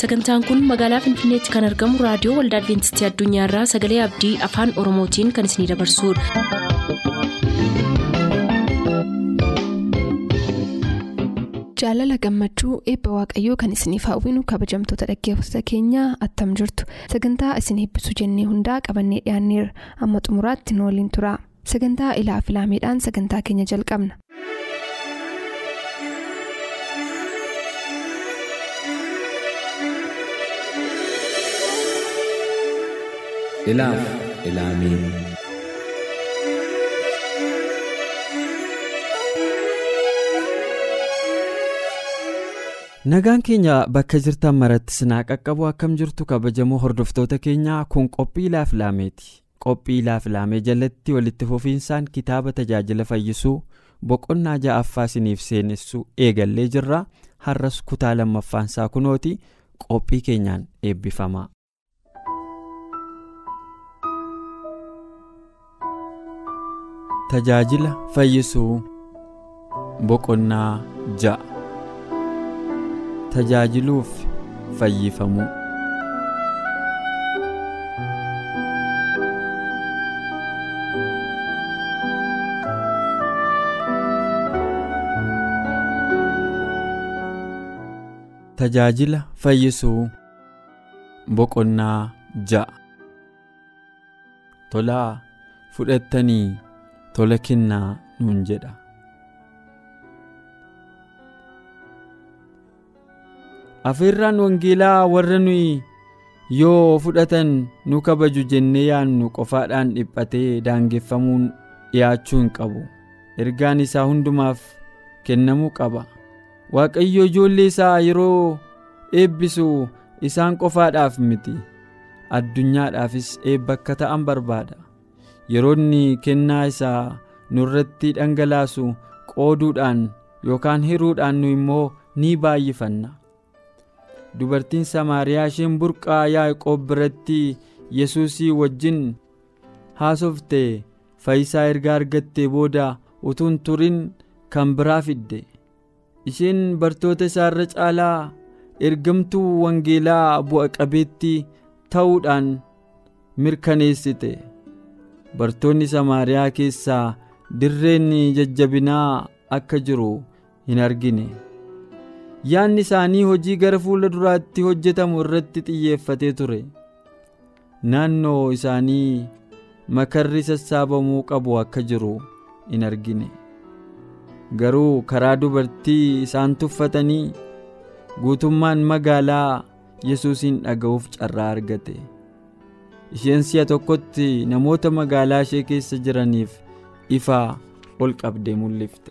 sagantaan kun magaalaa finfinneetti kan argamu raadiyoo waldaa adventistii addunyaarraa sagalee abdii afaan oromootiin kan isinidabarsudha. jaalala gammachuu eebba waaqayyoo kan isiniif hawwinu kabajamtoota dhaggeeffattoota keenyaa attam jirtu sagantaa isin eebbisuu jennee hundaa qabannee dhiyaanneerra amma xumuraatti nu waliin tura sagantaa ilaa filaameedhaan sagantaa keenya jalqabna. Ilaaf ilaamee nagaan keenya bakka jirtan maratti sinaa qaqqabu akkam jirtu kabajamoo hordoftoota keenyaa kun qophii ilaaf ilaameeti qophii ilaaf ilaamee jalatti walitti fufiinsaan kitaaba tajaajila fayyisuu boqonnaa ja'affaa isiniif seenessuu eegallee jirra. Har'as kutaa lammaffaansaa kunooti qophii keenyaan eebbifama. Tajaajila fayyisuu. Boqonnaa ja'a. Tajaajiluuf fayyifamuu tajaajila fayyisuu. Boqonnaa ja'a. Tolaa fudhattanii tola kennaa nuun jedha afeerraan wangeelaa warra nuyi yoo fudhatan nu kabaju jennee yaannu qofaadhaan dhiphatee daangeffamuun dhiyaachuu hin qabu. Ergaan isaa hundumaaf kennamuu qaba. Waaqayyo ijoollee isaa yeroo eebbisu isaan qofaadhaaf miti. Addunyaadhaafis eebba akka ta'an barbaada yeroonni kennaa isaa nurratti dhangalaasu qooduudhaan yookaan hiruudhaan nu immoo ni baay'ifanna. Dubartiin samaariyaa isheen burqaa yaaqoob biratti yesuusii wajjin haasofte fayyisaa erga argattee booda utuun turin kan biraa fidde. Isheen bartoota isaarra caalaa ergamtuu wangeelaa bu'a qabeettii ta'uudhaan mirkaneessite bartoonni samaariyaa keessaa dirreen jajjabinaa akka jiru hin argine. Yaanni isaanii hojii gara fuula duraatti hojjetamu irratti xiyyeeffatee ture. Naannoo isaanii makarri sassaabamuu qabu akka jiru hin argine. Garuu karaa dubartii isaan tuffatanii guutummaan magaalaa yesuusin dhaga'uuf carraa argate isheen si'a tokkotti namoota magaalaa ishee keessa jiraniif ifaa ol qabdee mul'ifte.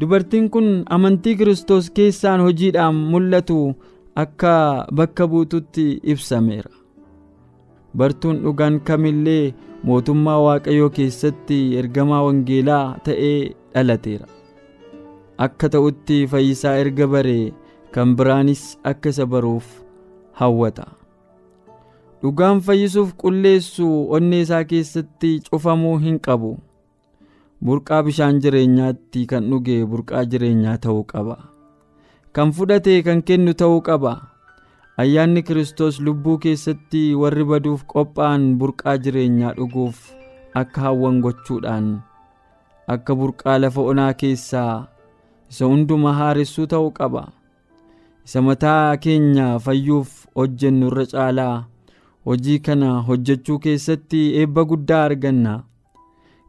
Dubartiin kun amantii kiristoos keessaan hojiidhaan mul'atu akka bakka buututti ibsameera. Bartuun dhugaan kamillee mootummaa waaqayyoo keessatti ergamaa wangeelaa ta'ee dhalateera. Akka ta'utti fayyisaa erga baree kan biraanis akka isa baruuf hawwata dhugaan fayyisuuf qulleessu onnee isaa keessatti cufamuu hin qabu. Burqaa bishaan jireenyaatti kan dhuge burqaa jireenyaa ta'uu qaba. Kan fudhate kan kennu ta'uu qaba. Ayyaanni kiristoos lubbuu keessatti warri baduuf qophaa'an burqaa jireenyaa dhuguuf akka hawwan gochuudhaan akka burqaa lafa onaa keessaa isa hundumaa haaressuu ta'uu qaba. Isa mataa keenya fayyuuf hojjennu irra caalaa hojii kana hojjechuu keessatti eebba guddaa arganna.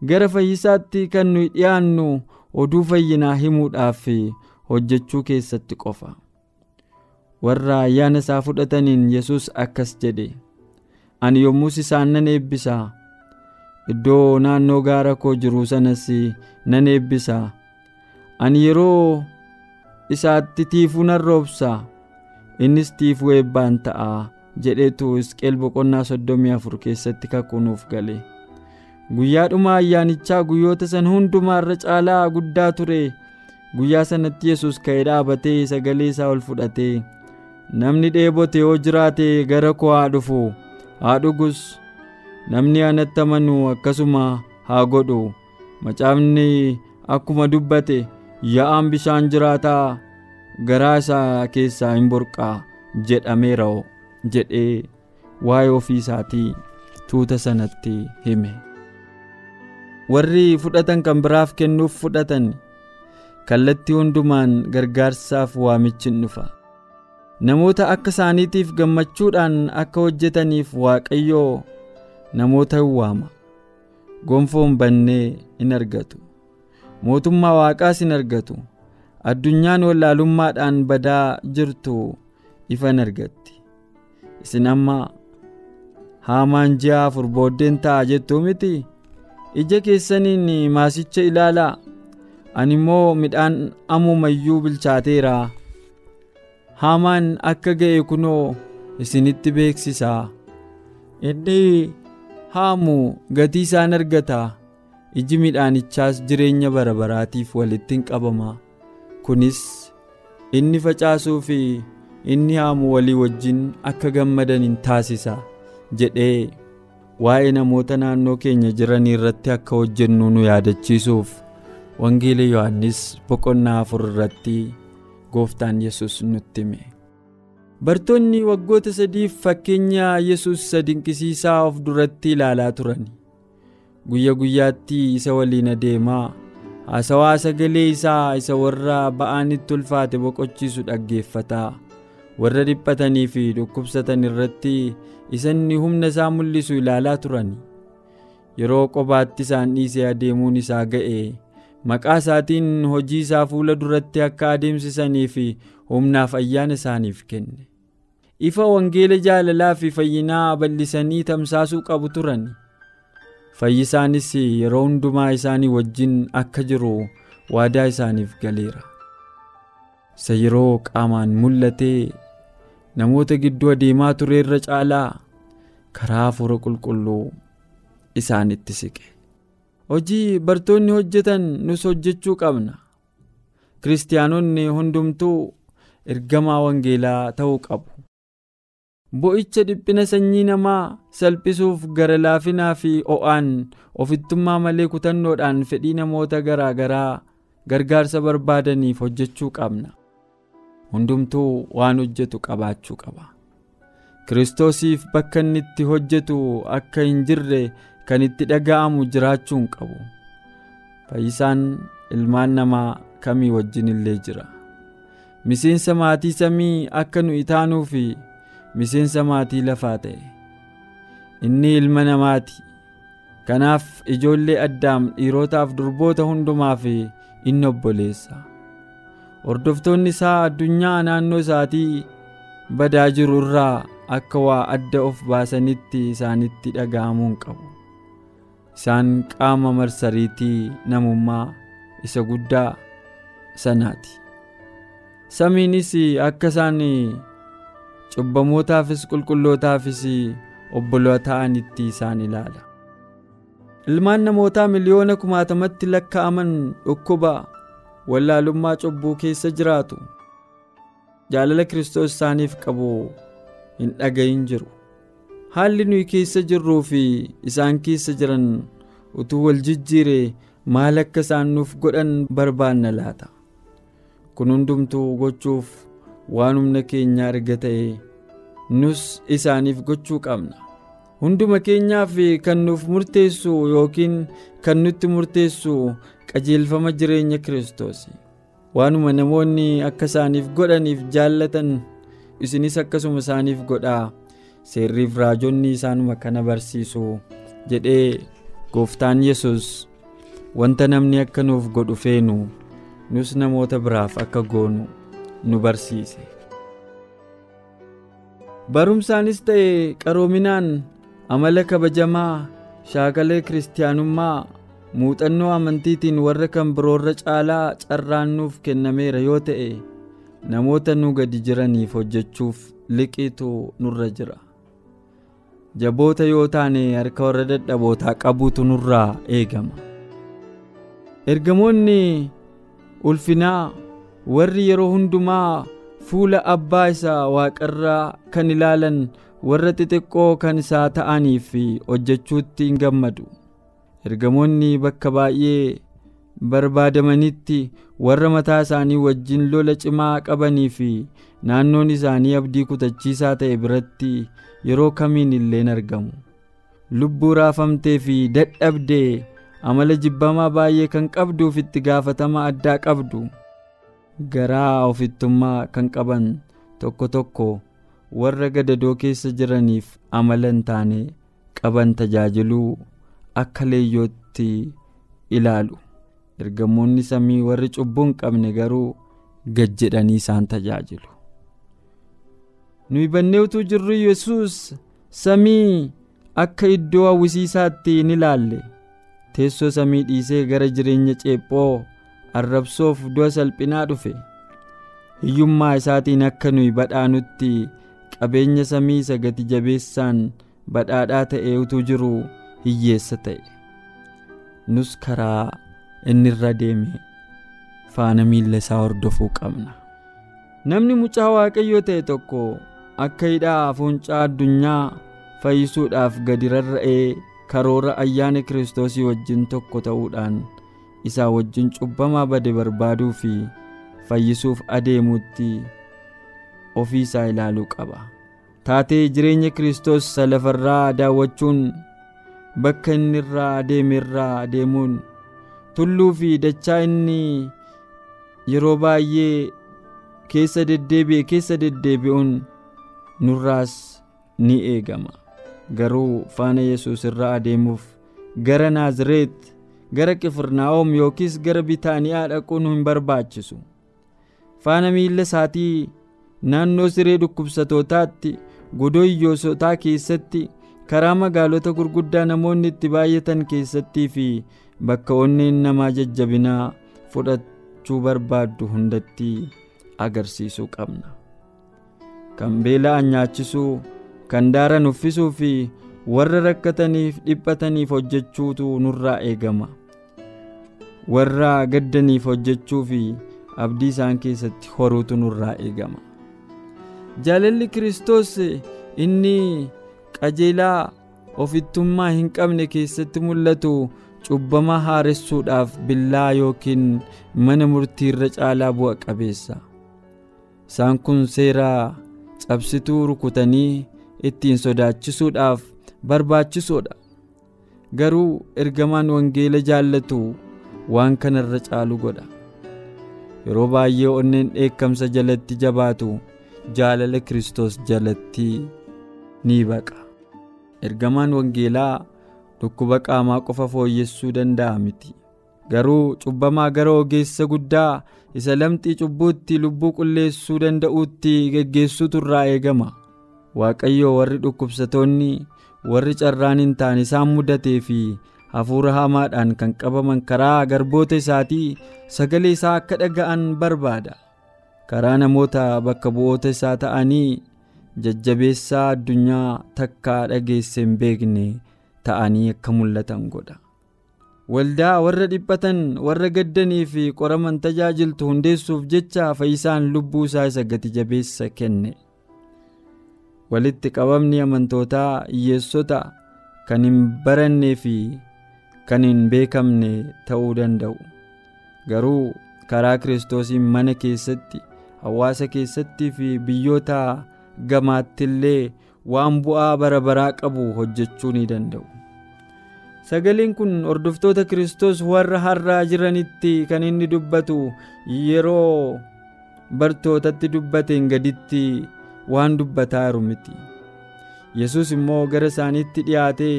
Gara fayyisaatti kan nuyi dhiyaannu oduu fayyinaa himuudhaaf hojjechuu keessatti qofa. Warra ayyaana isaa fudhataniin yesus akkas jedhe ani yommus isaan nan eebbisa? Iddoo naannoo gaara koo jiruu sanas nan eebbisa? Ani yeroo isaatti tiifuu nan roobsa? Innis tiifuu eebbaan ta'a jedheetu isqeel boqonnaa soddomii afur keessatti kakuunuuf gale. Guyyaadhuma ayyaanichaa guyyoota san hundumaa irra caalaa guddaa ture. Guyyaa sanatti yesus ka'ee dhaabatee sagalee isaa ol fudhatee namni dheebote yoo jiraate gara koo haa dhufu haa dhugus. Namni anatti amanu akkasuma haa godhu. Macaafni akkuma dubbate yaa'aan bishaan jiraataa garaa isaa keessaa hin burqaa jedhameera'o jedhee waa'ee ofii isaatii tuuta sanatti hime. Warri fudhatan kan biraaf kennuuf fudhatan kallattii hundumaan gargaarsaaf waamichi in dhufa. Namoota akka isaaniitiif gammachuudhaan akka hojjetaniif waaqayyoo namoota hin waama gonfoon bannee in argatu. Mootummaa waaqaas in argatu. Addunyaan wallaalummaadhaan badaa jirtu ifa in argatti isin amma haamaan ji'a afur booddeen ta'a jettuu miti ija keessaniin maasicha ilaalaa ani immoo midhaan ammumayyuu bilchaateera. Haamaan akka ga'e kunoo isinitti beeksisaa inni haamu gatii isaan argata. Iji midhaanichaas jireenya bara baraatiif walitti hin qabama. Kunis inni facaasuu fi inni haamu walii wajjin akka gammadan hin taasisa jedhee waa'ee namoota naannoo keenya jiranii irratti akka hojjennu nu yaadachiisuuf wangeela yohannis boqonnaa afur irratti gooftaan yesus nutti hime. Bartoonni waggoota sadiif fakkeenya yesus isa dinqisiisaa of duratti ilaalaa turan. Guyya guyyaatti isa waliin adeemaa haasawaa sagalee isaa isa warra ba'aanitti ulfaate boqochiisu dhaggeeffataa warra dhiphatanii fi dhukkubsatan irratti isa inni humna isaa mul'isu ilaalaa turan yeroo qobaatti isaan dhiisee adeemuun isaa ga'e maqaa isaatiin hojii isaa fuula duratti akka adeemsisanii fi humnaaf ayyaana isaaniif kenne. Ifa wangeela jaalalaa fi fayyinaa bal'isanii tamsaasuu qabu turan fayyisaanis yeroo hundumaa isaanii wajjin akka jiru waadaa isaaniif galeera. Isa yeroo qaamaan mul'atee namoota gidduu adeemaa ture irra caalaa? Karaa hafuura qulqulluu isaanitti siqe. Hojii bartoonni hojjetan nus hojjechuu qabna? Kiristaanonni hundumtuu ergamaa wangeelaa ta'uu qabu. Bo'icha dhiphina sanyii namaa salphisuuf gara laafinaa fi o'aan ofittummaa malee kutannoodhaan fedhii namoota garaa garaa gargaarsa barbaadaniif hojjechuu qabna hundumtuu waan hojjetu qabaachuu qaba. Kiristoosiif bakka inni itti hojjetu akka hin jirre kan itti dhaga'amu jiraachuu hin qabu. Fayyisaan ilmaan namaa kamii wajjin illee jira? Miseensa maatii samii akka nu itaanuu fi miseensa maatii lafaa ta'e. Inni ilma namaati. Kanaaf ijoollee addaam dhiirotaaf durboota hundumaa fi inni obboleessa hordoftoonni isaa addunyaa naannoo isaatii badaa jiru irraa akka waa adda of baasanitti isaanitti dhaga'amuu hin qabu. Isaan qaama marsariitii namummaa isa guddaa sanaati. Samiinis akka isaan cubbamootaafis qulqullootaafis obboloo ta'anitti isaan ilaala. Ilmaan namootaa miliyoona kumaatamatti lakkaa'aman dhukkuba wallaalummaa cubbuu keessa jiraatu. Jaalala kiristoos isaaniif qabu hin dhagayin jiru. Haalli nuyi keessa jirruu fi isaan keessa jiran utuu wal jijjiire maal akka isaan nuuf godhan barbaanna laata? Kun hundumtuu gochuuf waan humna keenya erga ta'e nus isaaniif gochuu qabna hunduma keenyaaf kan nuuf murteessu yookiin kan nutti murteessu qajeelfama jireenya kiristoos. Waanuma namoonni akka isaaniif godhaniif jaallatan isinis akkasuma isaaniif godhaa. Seerriif raajonni isaanuma kana barsiisu jedhee gooftaan yesus wanta namni akka nuuf godhu feenu nus namoota biraaf akka goonu nu barsiise. Barumsaanis ta'e qaroominaan amala kabajamaa shaakala kiristaanummaa muuxannoo amantiitiin warra kan biroorra caalaa carraan nuuf kennameera yoo ta'e namoota nu gadi jiraniif hojjechuuf liqiitu nurra jira. Jaboota yoo taane harka warra dadhabootaa qabuutu nurraa eegama. Ergamoonni ulfinaa warri yeroo hundumaa fuula abbaa isaa waaqarraa kan ilaalan warra xixiqqoo kan isaa ta'anii fi hojjechuutti hin gammadu. Ergamoonni bakka baay'ee barbaadamanitti warra mataa isaanii wajjin lola cimaa qabanii fi naannoon isaanii abdii kutachiisaa ta'e biratti yeroo kamiin illeen argamu? Lubbuu raafamtee fi dadhabdee amala jibbamaa baay'ee kan qabduuf itti gaafatama addaa qabdu? Garaa ofittummaa kan qaban tokko tokko warra gadadoo keessa jiraniif amala hin taane qaban tajaajiluu akka leeyyootti ilaalu. Ergamoonni samii warri cubbuu hin qabne garuu gad jedhanii isaan tajaajilu. Nuyi bannee utuu jirru yesus samii akka iddoo hawwisiisaatti in ilaalle. Teessoo samii dhiisee gara jireenya ceephoo arrabsoof du'a salphinaa dhufe. Hiyyummaa isaatiin akka nuyi badhaanutti qabeenya samii isa gati jabeessaan badhaadhaa ta'ee utuu jiru hiyyeessa ta'e. Nus karaa inni irra deeme faana miilla isaa hordofuu qabna. Namni mucaa waaqayyoo ta'e tokko akka hidhaa fuuncaa addunyaa fayyisuudhaaf gadi rarra'ee karoora ayyaana kiristoosii wajjin tokko ta'uudhaan isaa wajjin cubbamaa bade barbaaduu fi fayyisuuf adeemuutti ofii isaa ilaaluu qaba. Taatee jireenya kiristoos isa lafarraa daawwachuun bakka inni irraa adeeme irraa adeemuun tulluu fi dachaa inni yeroo baay'ee keessa deddeebi'e keessa deddeebi'uun nurraas ni eegama. Garuu faana yesus irraa adeemuuf gara naazireet gara qifirnaa'oom yookiis gara bitaaniyaa dhaquun hin barbaachisu. Faana miilla isaatii naannoo siree dhukkubsatootaatti godoo hiyyoosotaa keessatti karaa magaalota gurguddaa namoonni itti baay'atan keessattii fi bakka onneen namaa jajjabinaa fudhachuu barbaaddu hundatti agarsiisuu qabna. Kan beela'an nyaachisuu kan daaran uffisuu fi warra rakkataniif dhiphataniif hojjechuutu nurraa eegama. Warra gaddaniif hojjechuu fi abdii isaan keessatti horuutu nurraa eegama jaalalli kiristoos inni qajeelaa ofittummaa hin qabne keessatti mul'atu cubbama haaressuudhaaf billaa yookiin mana murtii irra caalaa bu'a qabeessa. Isaan kun seeraa cabsituu rukutanii ittiin sodaachisuudhaaf barbaachisoodha garuu ergamaan wangeela jaallatu waan kana irra caalu godha. Yeroo baay'ee onneen dheekkamsa jalatti jabaatu jaalala kiristoos jalatti ni baqa. Ergamaan wangeelaa dhukkuba qaamaa qofa fooyyessuu danda'a miti. Garuu cubbamaa gara ogeessa guddaa isa lamxii cubbuutti lubbuu qulleessuu danda'uutti geggeessuutu irraa eegama. Waaqayyo warri dhukkubsatoonni warri carraan hin taane isaan mudatee fi hafuura hamaadhaan kan qabaman karaa garboota isaatii sagalee isaa akka dhaga'an barbaada karaa namoota bakka bu'oota isaa ta'anii jajjabeessaa addunyaa takkaa dhageesse hin beekne ta'anii akka mul'atan godha. Waldaa warra dhiphatan warra gaddanii fi qoraman tajaajiltu hundeessuuf jecha fayyisaan lubbuu isaa isa gati jabeessa kenne. Walitti qabamni amantootaa hiyyeessota kan hin barannee fi kan hin beekamne ta'uu danda'u. Garuu karaa kiristoosiin mana keessatti hawaasa keessattii fi biyyoota gamaatti illee waan bu'aa bara baraa qabu hojjechuu ni danda'u. Sagaleen kun hordoftoota kiristoos warra har'aa jiranitti kan inni dubbatu yeroo bartootatti dubbateen gaditti waan dubbataa jiru miti. Yesus immoo gara isaaniitti dhiyaatee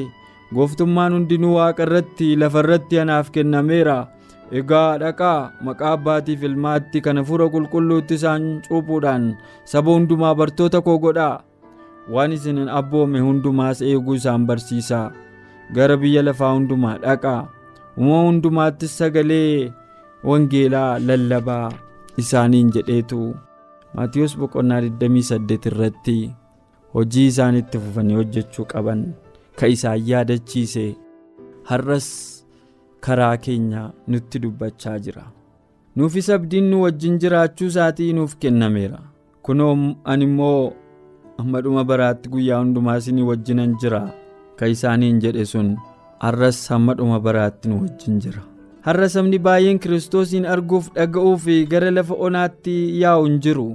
gooftummaan hundinuu waaqa irratti lafa irratti anaaf kennameera egaa dhaqaa maqaa abbaatiif ilmaatti kana hafuura qulqulluutti isaan cuuphuudhaan saba hundumaa bartoota koo godhaa. Waan isin abboome hundumaas eeguu isaan barsiisaa. Gara biyya lafaa hundumaa dhaqaa. Uumama hundumaattis sagalee wangeelaa lallabaa isaaniin jedheetu. Maatiyos boqonnaa 28 irratti hojii isaan itti fufanii hojjechuu qaban. Ka isaan yaadachiise. Har'as karaa keenya nutti dubbachaa jira. Nuufis abdiin nu wajjin jiraachuu isaatii nuuf kennameera. Kunoo ani immoo hamma dhuma baraatti guyyaa hundumaa isinii wajjinan jira. Ka isaaniin jedhe sun har'as hamma dhuma baraatti nu wajjin jira. Har'a sabni baay'een kiristoosiin arguuf dhaga'uu fi gara lafa onaatti yaa'u hin jiru.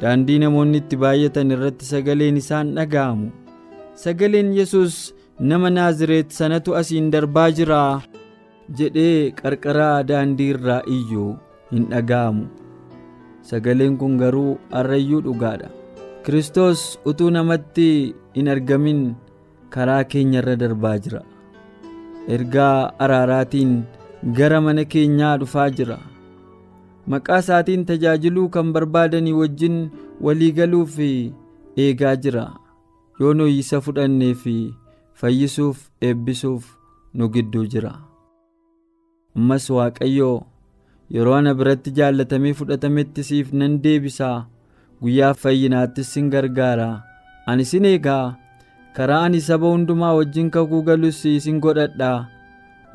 Daandii namoonni itti baay'atan irratti sagaleen isaan dhaga'amu. Sagaleen yesus nama naazireet sanatu asiin darbaa jira jedhee qarqaraa daandii irraa iyyuu hin dhaga'amu. Sagaleen kun garuu har'ayyuu dhugaadha. Kiristoos utuu namatti hin argamin karaa keenya irra darbaa jira. Ergaa araaraatiin gara mana keenyaa dhufaa jira. Maqaa isaatiin tajaajiluu kan barbaadanii wajjin walii galuu fi eegaa jira. Yoo isa fudhannee fi fayyisuuf eebbisuuf nu gidduu jira. Ammas waaqayyoo yeroo ana biratti jaallatamee fudhatametti siif nan deebisaa guyyaa fayyinaattis sin gargaara. Ani sin eegaa. Karaa ani saba hundumaa wajjin kakuu galus sin godhadhaa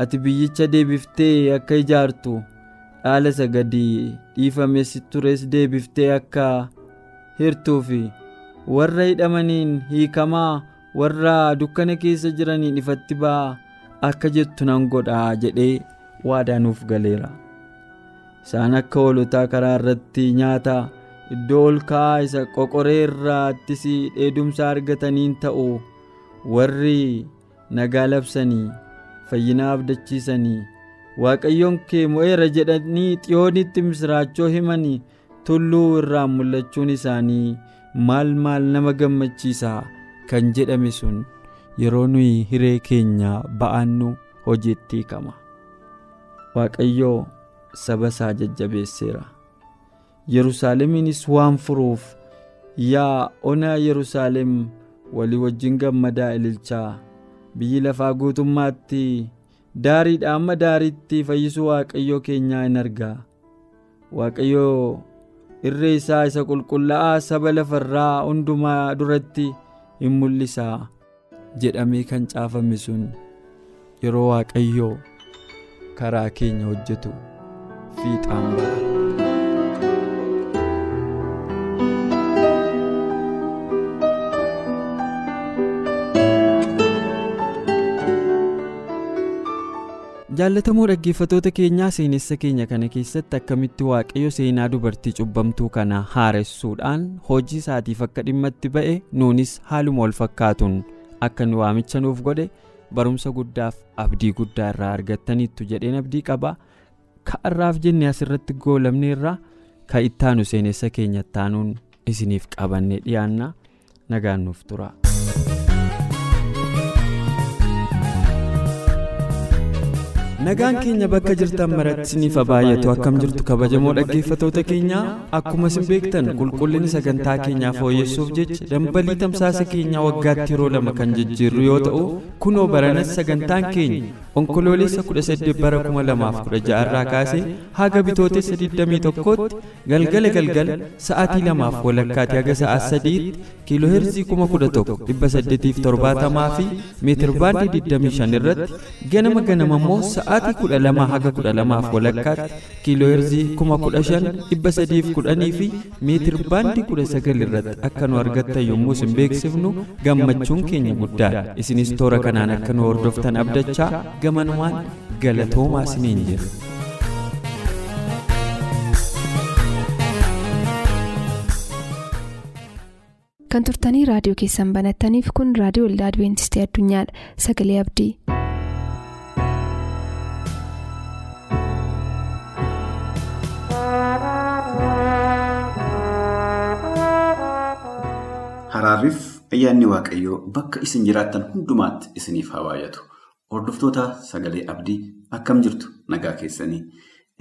ati biyyicha deebiftee akka ijaartu dhaala isa gadi dhiifame si tures deebiftee akka hirtuu fi warra hidhamaniin hiikamaa warra dukkana keessa jiraniin ifatti ba'aa akka jettu nan godhaa jedhee waadaa nuuf galeera. Isaan akka hoolotaa karaa irratti nyaata iddoo ol ka'aa isa qoqoree irraattis dheedumsa argataniin ta'u warri nagaa labsanii fayyina abdachiisanii waaqayyoon kee mo'eera jedhanii xiyoonitti misiraachoo himanii tulluu irraan mul'achuun isaanii maal maal nama gammachiisa kan jedhame sun yeroo nuyi hiree keenya ba'annu hojiitti hiikama. Waaqayyoo saba isaa jajjabeesseera. Yerusaalemiinis waan furuuf yaa onaa yerusaalem walii wajjin gammadaa ililchaa biyyi lafaa guutummaatti daariidha amma daariitti fayyisuu waaqayyoo keenyaa in argaa. Waaqayyoo irree isaa isa qulqullaa'aa saba lafarraa hundumaa duratti in mul'isaa jedhamee kan caafame sun yeroo waaqayyoo karaa keenya hojjetu fiixaan ba'a. Jaallatamoo dhaggeeffatoota keenyaa seenessa keenya kana keessatti akkamitti waaqayyo seenaa dubartii cubbamtuu kana haaressuudhaan hojii isaatiif akka dhimmatti ba'e nuunis haaluma wal fakkaatuun akka nu waamicha nuuf godhe barumsa guddaaf abdii guddaa irraa argattaniittu jedheen abdii qaba ka'arraaf jenne asirratti goolamne irraa ka ittaanu seenessa keenya ittaanuun isiniif qabanne dhiyaanna nagaan nuuf tura. Nagaan keenya bakka jirtan maratti isiniif baay'atu akkam jirtu kabajamoo dhaggeeffatoota keenya akkuma isin beektan qulqullinni sagantaa keenyaa fooyyessuuf jecha dambalii tamsaasa keenyaa waggaatti yeroo lama kan jijjiirru yoo ta'u kunoo baranas sagantaan keenya onkoloolessa 18 bara 2016 irraa kaasee haga bitootessa 21tti galgala galgala sa'aatii lamaaf walakkaatti haga sa'aa sadiitti kiilooheerzii 11,870 fi meetirbaandii 25 irratti ganama ganama immoo sa'aatii kudha lama haga kudha lamaaf walakkaatti sadiif kudhanii fi meetir baandii kudha sagal irratti akka nu argattan yommuu isin beeksifnu gammachuun keenya guddaadha isinis toora kanaan akka nu hordoftan abdachaa gamanumaan galatoomaa isiniin jira. kan turtanii raadiyoo keessan banattaniif kun raadiyoo waldaa adibeentistii addunyaadha sagalee abdii. Haraarriif ayyaanni waaqayyoo bakka isin jiraattan hundumaatti isiniif haa baay'atu. Hordoftoota sagalee abdii akkam jirtu nagaa keessanii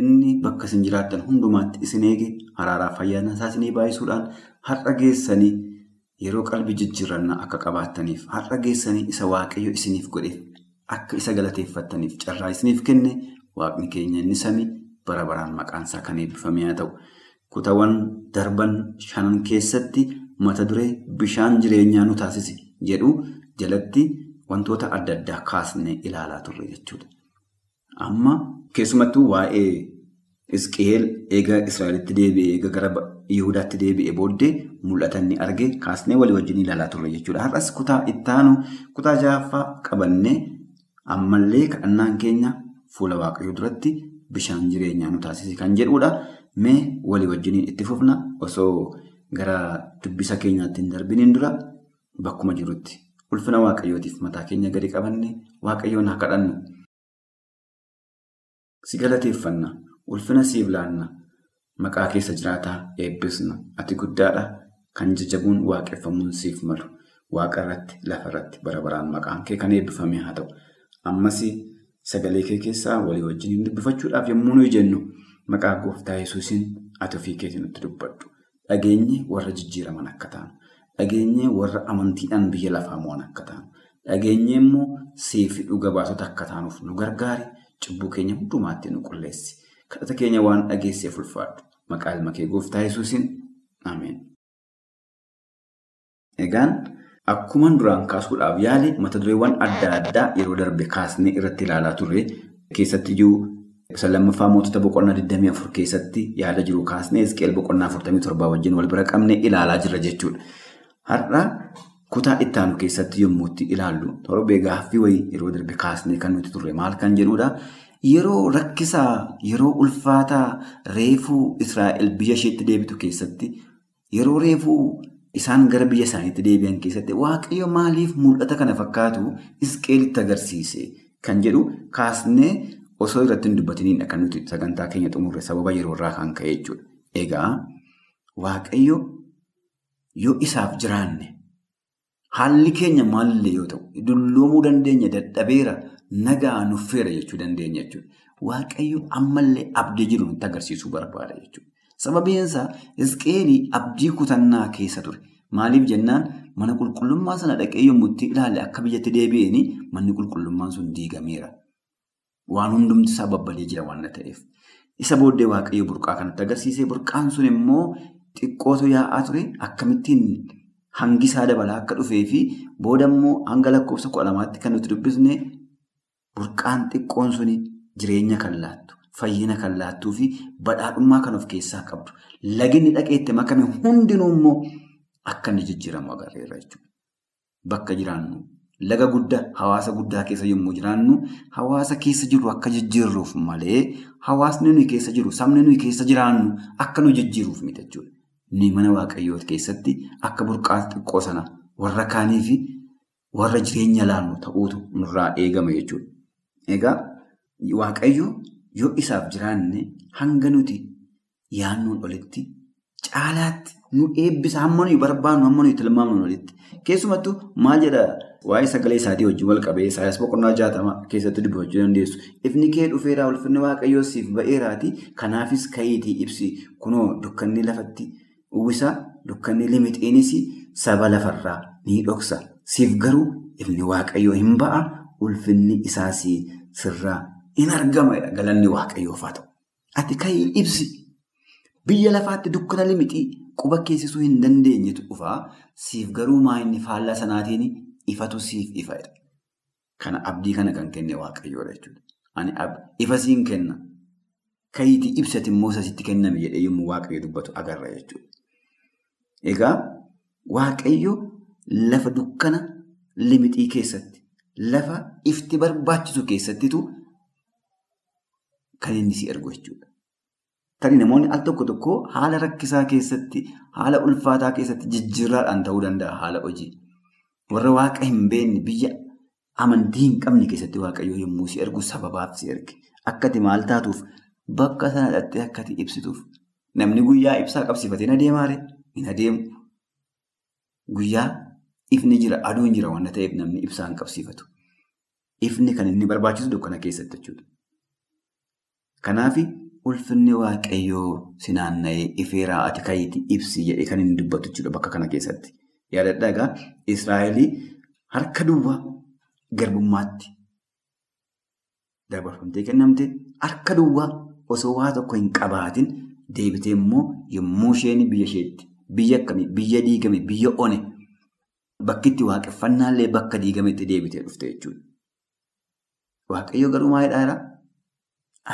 inni bakka isin jiraattan hundumaatti isin eege haraaraaf ayyaana isaa isinii baay'isuudhaan har'a geessanii yeroo qalbii jijjiirannaa akka qabaattaniif har'a geessanii isa waaqayyo isiniif godheef akka isa galateeffattaniif carraa isiniif kenne waaqni keenya inni samii bara baraan maqaansaa kan eebbifame haa ta'u. Kutawwan darban shanan keessatti mata duree bishaan jireenyaa nu taasise jedhu jalatti wantoota adda addaa kaasnee ilaalaa turre jechuudha. Amma keessumattuu waa'ee Isqeel eega Israa'elitti deebi'ee eega gara Yihudaatti deebi'ee booddee mul'ata inni arge kaasnee walii wajjin ilaalaa turre jechuudha. Har'as kutaa ittaanu kutaa ja'affaa qabannee ammallee kadhannaan keenya fuula waaqayyoo duratti bishaan jireenyaa nu taasise kan jedhudha. Mee walii wajjiniin itti fufna osoo gara dubbisa keenyaatti hin darbiniin dura bakkuma jirutti. Ulfina waaqayyootiif mataa keenya gadi qabanne waaqayyoon haa kadhannu. Si galateeffanna ulfina siif laanna maqaa keessa jiraataa eebbisna. Ati guddaadha kan jajabuun waaqeffamuun siif malu. Waaqa irratti lafa irratti bara baraan maqaan kee kan eebbifame haa ta'u. Ammas sagalee kee keessaa walii wajjin dubbifachuudhaaf yommuu nuyi jennu maqaa gooftaa yesuusiin ati ofii keetii nutti dubbadhu dhageenye warra jijjiiraman akka ta'an. Dhageenye warra amantiidhaan biyya lafaa mo'an akka ta'an. Dhageenye immoo seefi dhuga baasota akka taanuuf nu gargaari. Cubbuu keenya hundumaatti nu qulleessi. Kadhata keenya waan dhageesseef ulfaadhu maqaa ilma kee gooftaa yesuusiin ameen. Egaan akkuma duraan kaasuudhaaf yaale mata dureewwan adda addaa yeroo darbe kaasnee irratti ilaalaa turre keessatti iyyuu isa lammaffaa mootota boqonnaa 24 keessatti yaada jiru kaasnee Hizqeel boqonnaa 47 wajjin wal bira qabnee ilaalaa jirra jechuudha. Har'a kutaa itti aanu keessatti yommuu itti ilaallu torbee gaaffii wayii yeroo darbe kaasnee kan nuti turre maal kan jedhudha. Yeroo rakkisaa yeroo ulfaataa reefuu Israa'el biyya isheetti deebitu keessatti yeroo reefuu isaan gara biyya isaaniitti deebi'an keessatti waaqayyo maaliif mul'ata kana fakkaatu Hizqeelitti agarsiise kan jedhu kaasnee osoo irratti hin dubbatiniidha kan nuti sagantaa keenya xumurre sababa yeroo irraa kan ka'e jechuudha. Egaa waaqayyo yoo isaaf jiraanne haalli keenya maalillee yoo ta'u dulloomuu dandeenya dadhabeera nagaa nuffeera jechuu dandeenya jechuudha. Waaqayyo ammallee abdii jiru nutti agarsiisuu barbaada jechuudha. Sababiin isaa abdii kutannaa keessa ture. Maaliif jennaan mana qulqullummaa sana dhaqee yommuu itti ilaalle akka biyyatti deebi'een manni qulqullummaan sun diigameera. Waan hundumti isaa babbalee jira waan ta'eef. Isa booddee waaqayyo burqaa kanatti agarsiisee burqaan sun immoo xiqqootu yaa'aa ture akkamittiin hangi isaa dabalaa akka dhufee fi booda immoo hanga lakkoofsa kudha lamaatti kan nuti dubbisne burqaan xiqqoon suni jireenya kan laattu. Fayyina kan laattuu fi badhaadhummaa kan of keessaa qabdu. Laginni dhaqeetti makame hundinuu immoo akka inni jijjiiramu agarreerra jechuudha. Bakka jiraannu laga guddaa hawaasa guddaa keessa yommuu jiraannu hawaasa keessa jiru akka jijjiirruuf malee hawaasni nuyi keessa jiru sabni nuyi keessa jiraannu akka nu jijjiiruuf miti jechuudha. Nuyi mana waaqayyoo keessatti akka burqaa xiqqoo sana warra kaanii fi warra jireenya laannu ta'uutu nurraa eegama jechuudha. Egaa waaqayyoo. Yoo isaaf jiraanne hanga nuti yaannuun olitti caalaatti nu eebbisa hamma nuyi barbaannu hamma nuyi tilmaamnu olitti. Keessumattuu maal jedha waa'ee sagalee isaatii wajjin wal qabee Isaayaas boqonnaa jaatama keessatti dubbachuu dandeessu. Ifni kee dhufeeraa ulfinni waaqayyoo siif ba'eeraati. Kanaafis ka'iitii ibsi kunoo dukkanni lafatti uwwisa dukkanni limixiinis saba lafarraa ni dhoksa. Siif garuu ifni waaqayyoo hin ba'a ulfinni isaas sirraa. In argama galanni waaqayyoof haa. Ati ka'ii ibsi. Biyya lafaatti dukkana limixii quba keessisuu hin dandeenyetu dhufaa. Siif garuu maayinni faallaa sanaatiin ifatu siif ifadha. Kana abdii kana kan kenne waaqayyoodha jechuudha. Ani ifa siin kenna. Ka'iitii ibsati immoo sasitti kenname jedhee yommuu waaqayyo dubbatu agarra jechuudha. Egaa waaqayyo lafa dukkana limixii keessatti lafa ifti barbaachisu keessattitu. Kan inni si ergu jechuudha. Tarii namoonni al tokko tokko haala rakkisaa keessatti, haala ulfaataa keessatti jijjiirraadhaan ta'uu danda'a haala hojii. Warra waaqa hin beekne biyya amantii hin qabne keessatti waaqayyoo yommuu si ergu sababaaf si erge. Akkati maal taatuuf bakka sana dhattee akkati ibsituuf. Namni guyyaa ibsaa qabsiifatee na deemaare hin adeemu. Guyyaa ifni jira, aduun jira waan ta'eef namni ibsaa hin qabsiifatu. Ifni kan inni barbaachisu dukkana keessatti jechuudha. Kanaaf ulfinni waaqayyoo si naanna'ee ifeeraa ati ka'iitii ibsi jedhee kan inni dubbatu jechuudha bakka kana keessatti. Yaadadhaa egaa Israa'eel harka duwwaa garbummaatti dabarfamtee kennamte harka duwwaa osoo waa tokko hin qabaatin deebitee immoo yommuu isheen biyya isheetti biyya akkamii biyya diigame biyya one bakki itti waaqeffannaallee bakka diigametti deebitee dhufte jechuudha. Waaqayyo garuu maalidhaa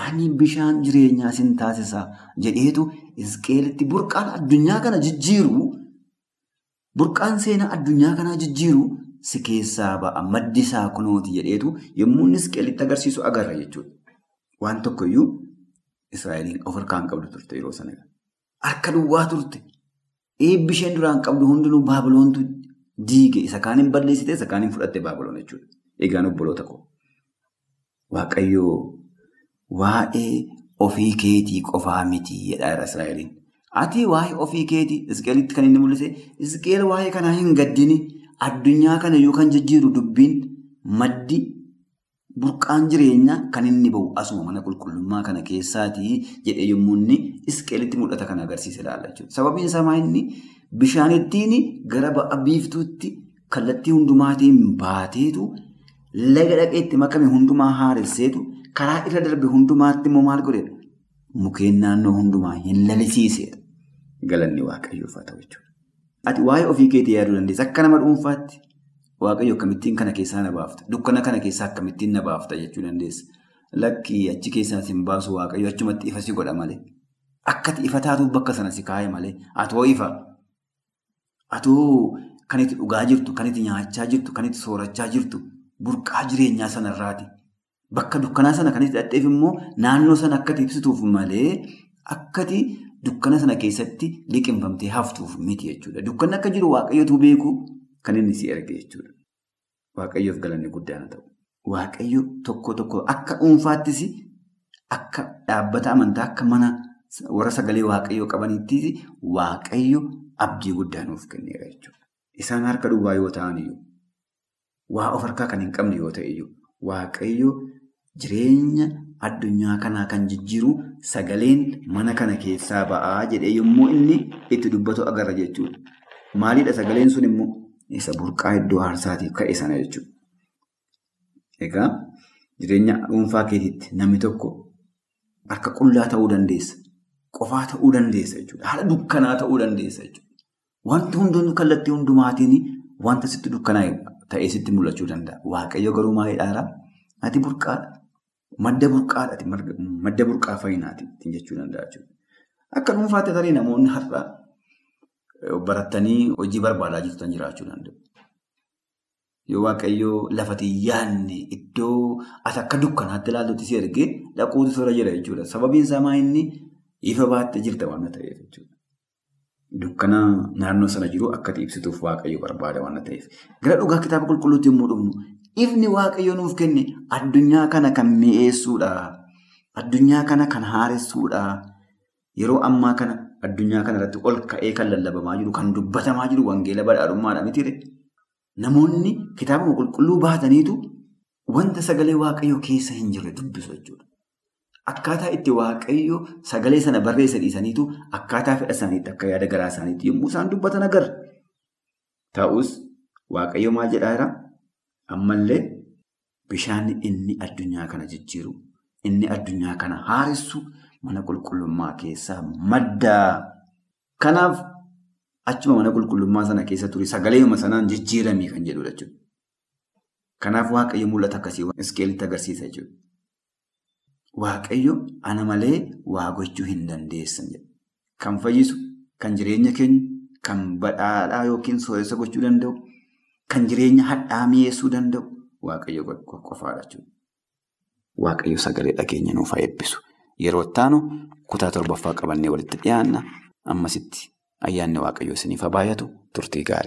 Ani bishaan jireenyaa sin taasisa jedheetu Hizqeelitti burqaan addunyaa kana jijjiiru burqaan seenaa addunyaa kanaa jijjiiru si keessaa ba'a maddi isaa kunooti jedheetu yommuu inni Hizqeelitti agarsiisu agarra jechuudha. waan tokkoyyuu Israa'eliin of harkaan qabdu turte yeroo sana. Harka duwwaa turte. Eebbi isheen duraan qabdu hundinuu Baabiloontu diige. Isa kaaniin balleessite isa kaaniin fudhatte Baabiloon jechuudha. Egaan obboloota koo. Waaqayyoo waa'ee ofii keetii qofaa miti jedha Israa'eliin. Ati waa'ee ofii keetii Isqeelitti kan inni mul'ise Isqeel waa'ee kanaa hin gaddini addunyaa kana yoo kan jijjiiru dubbiin maddi burqaan jireenyaa kan inni bahu asuma mana qulqullummaa kana keessaatii jedhee yommuu inni Isqeelitti mul'ata kan agarsiise ilaalla jechuudha. Sababiin isaa inni bishaanittiin gara ba'a biiftuutti kallattii hundumaatiin baateetu laga dhaqeetti makame hundumaa haaresseetu karaa irra darbe hundumaatti immoo maal godheedha? Mukeen naannoo hundumaa hin lalisiisedha. Galanni waaqayyoof haa ta'u jechuudha. Ati waa'ee ofii keetii yaaduu dandeessa. Akka nama dhuunfaatti waaqayyo akkamittiin kana keessaa na baafta? Dukkana kana keessaa akkamittiin na baafta jechuu dandeessa. Lakkii achi keessaas hin baasu waaqayyo achumatti ifa si godha malee. Akkati ifa taatuuf bakka sana si kaa'e malee. Atoo ifa. Atoo kan itti dhugaa jirtu, kan itti nyaachaa jirtu, kan itti soorachaa jirtu burqaa jireenyaa sanarraati. Bakka dukkanaa sana kan itti dhadheef immoo naannoo sana akkati ibsituuf malee akkati dukkana sana keessatti liqinfamtee haftuuf miti jechuudha. Dukkanni akka jiru waaqayyotu beeku kan inni si erge jechuudha. Waaqayyoof galanni guddaan ta'u. Waaqayyo tokko tokko akka dhuunfaattis akka dhaabbata amantaa akka mana warra sagalee waaqayyoo qabaniittis waaqayyo abdii guddaa nuuf kenneera jechuudha. Isaan harka duwwaa yoo ta'an iyyuu waa of harkaa kan hin qabne yoo ta'e iyyuu waaqayyo jireenya addunyaa kanaa kan jijjiiru sagaleen mana kana keessaa ba'aa jedhee yommuu inni itti dubbatu agarra jechuudha. Maaliidha sagaleen sun immoo isa burqaa iddoo aarsaatiif ka'e sana jechuudha. Egaa jireenya dhuunfaa keetiitti namni tokko harka qullaa ta'uu dandeessa. Qofaa ta'uu dandeessa jechuudha. Haala dukkanaa ta'uu dandeessa jechuudha. Wanti hundinuu kallattii hundumaatiin wanta sitti dukkanaa ta'ee sitti mul'achuu danda'a. Waaqayyo garuu maalidhaa? Ati burqaadha. Madda burqaadhaati. Madda burqaa fayyinaati jechuu danda'a jechuudha. Akka dhuunfaatti tarii namoonni har'a baratanii hojii barbaadaa jirtan jiraachuu danda'u. Yoo waaqayyoo lafati yaadne iddoo ati akka dukkanaatti ilaaltutti si ergee dhaquutu sirra jira jechuudha. Sababiin isaa maa inni ifa baattee jirta waan ta'eef jechuudha. Dukkana naannoo sana jiru akkati ibsituuf waaqayyo barbaada waan ta'eef. Gara dhugaa kitaaba qulqulluutti yommuu dhufnu ifni waaqayyo nuuf kenne addunyaa kana kan mi'eessuudha. Addunyaa kana kan haaressuudha. Yeroo ammaa kana addunyaa kana irratti ol ka'ee kan lallabamaa jiru kan dubbatamaa jiru wangeela badhaadhummaadha mitiire. Namoonni kitaaba qulqulluu baataniitu wanta sagalee waaqayyoo keessa hin jirre dubbisu jechuudha. Akkaataa itti waaqayyo sagalee sana barreessa dhiisaniitu akkaataa fedha isaaniitti akka yaada garaa isaaniitti yommuu isaan dubbatan agarra. Ta'us waaqayyo maal jedhaa jira? Ammallee bishaan inni addunyaa kana jijjiiru, inni addunyaa kana haaressu mana qulqullummaa keessaa maddaa. Kanaaf achuma mana qulqullummaa sana keessa ture sagaleema sanaan jijjiiramii kan jedhudha jechuudha. Kanaaf waaqayyo mul'ata akkasii iskeelitti agarsiisa jechuudha. Waaqayyo ana malee waa gochuu hin dandeessan. Kan fayyisu, kan jireenya kennu, kan badhaadhaa yookiin sooressa gochuu danda'u, kan jireenya hadhaa mi'eessuu danda'u waaqayyo qofaadha jechuudha. Waaqayyo sagalee dhageenya nuuf eebbisu. Yeroo itti kutaa torbaffaa qabannee walitti dhiyaanna. Ammasitti ayyaanni waaqayyoo isiniif haa baay'atu turtii gaarii.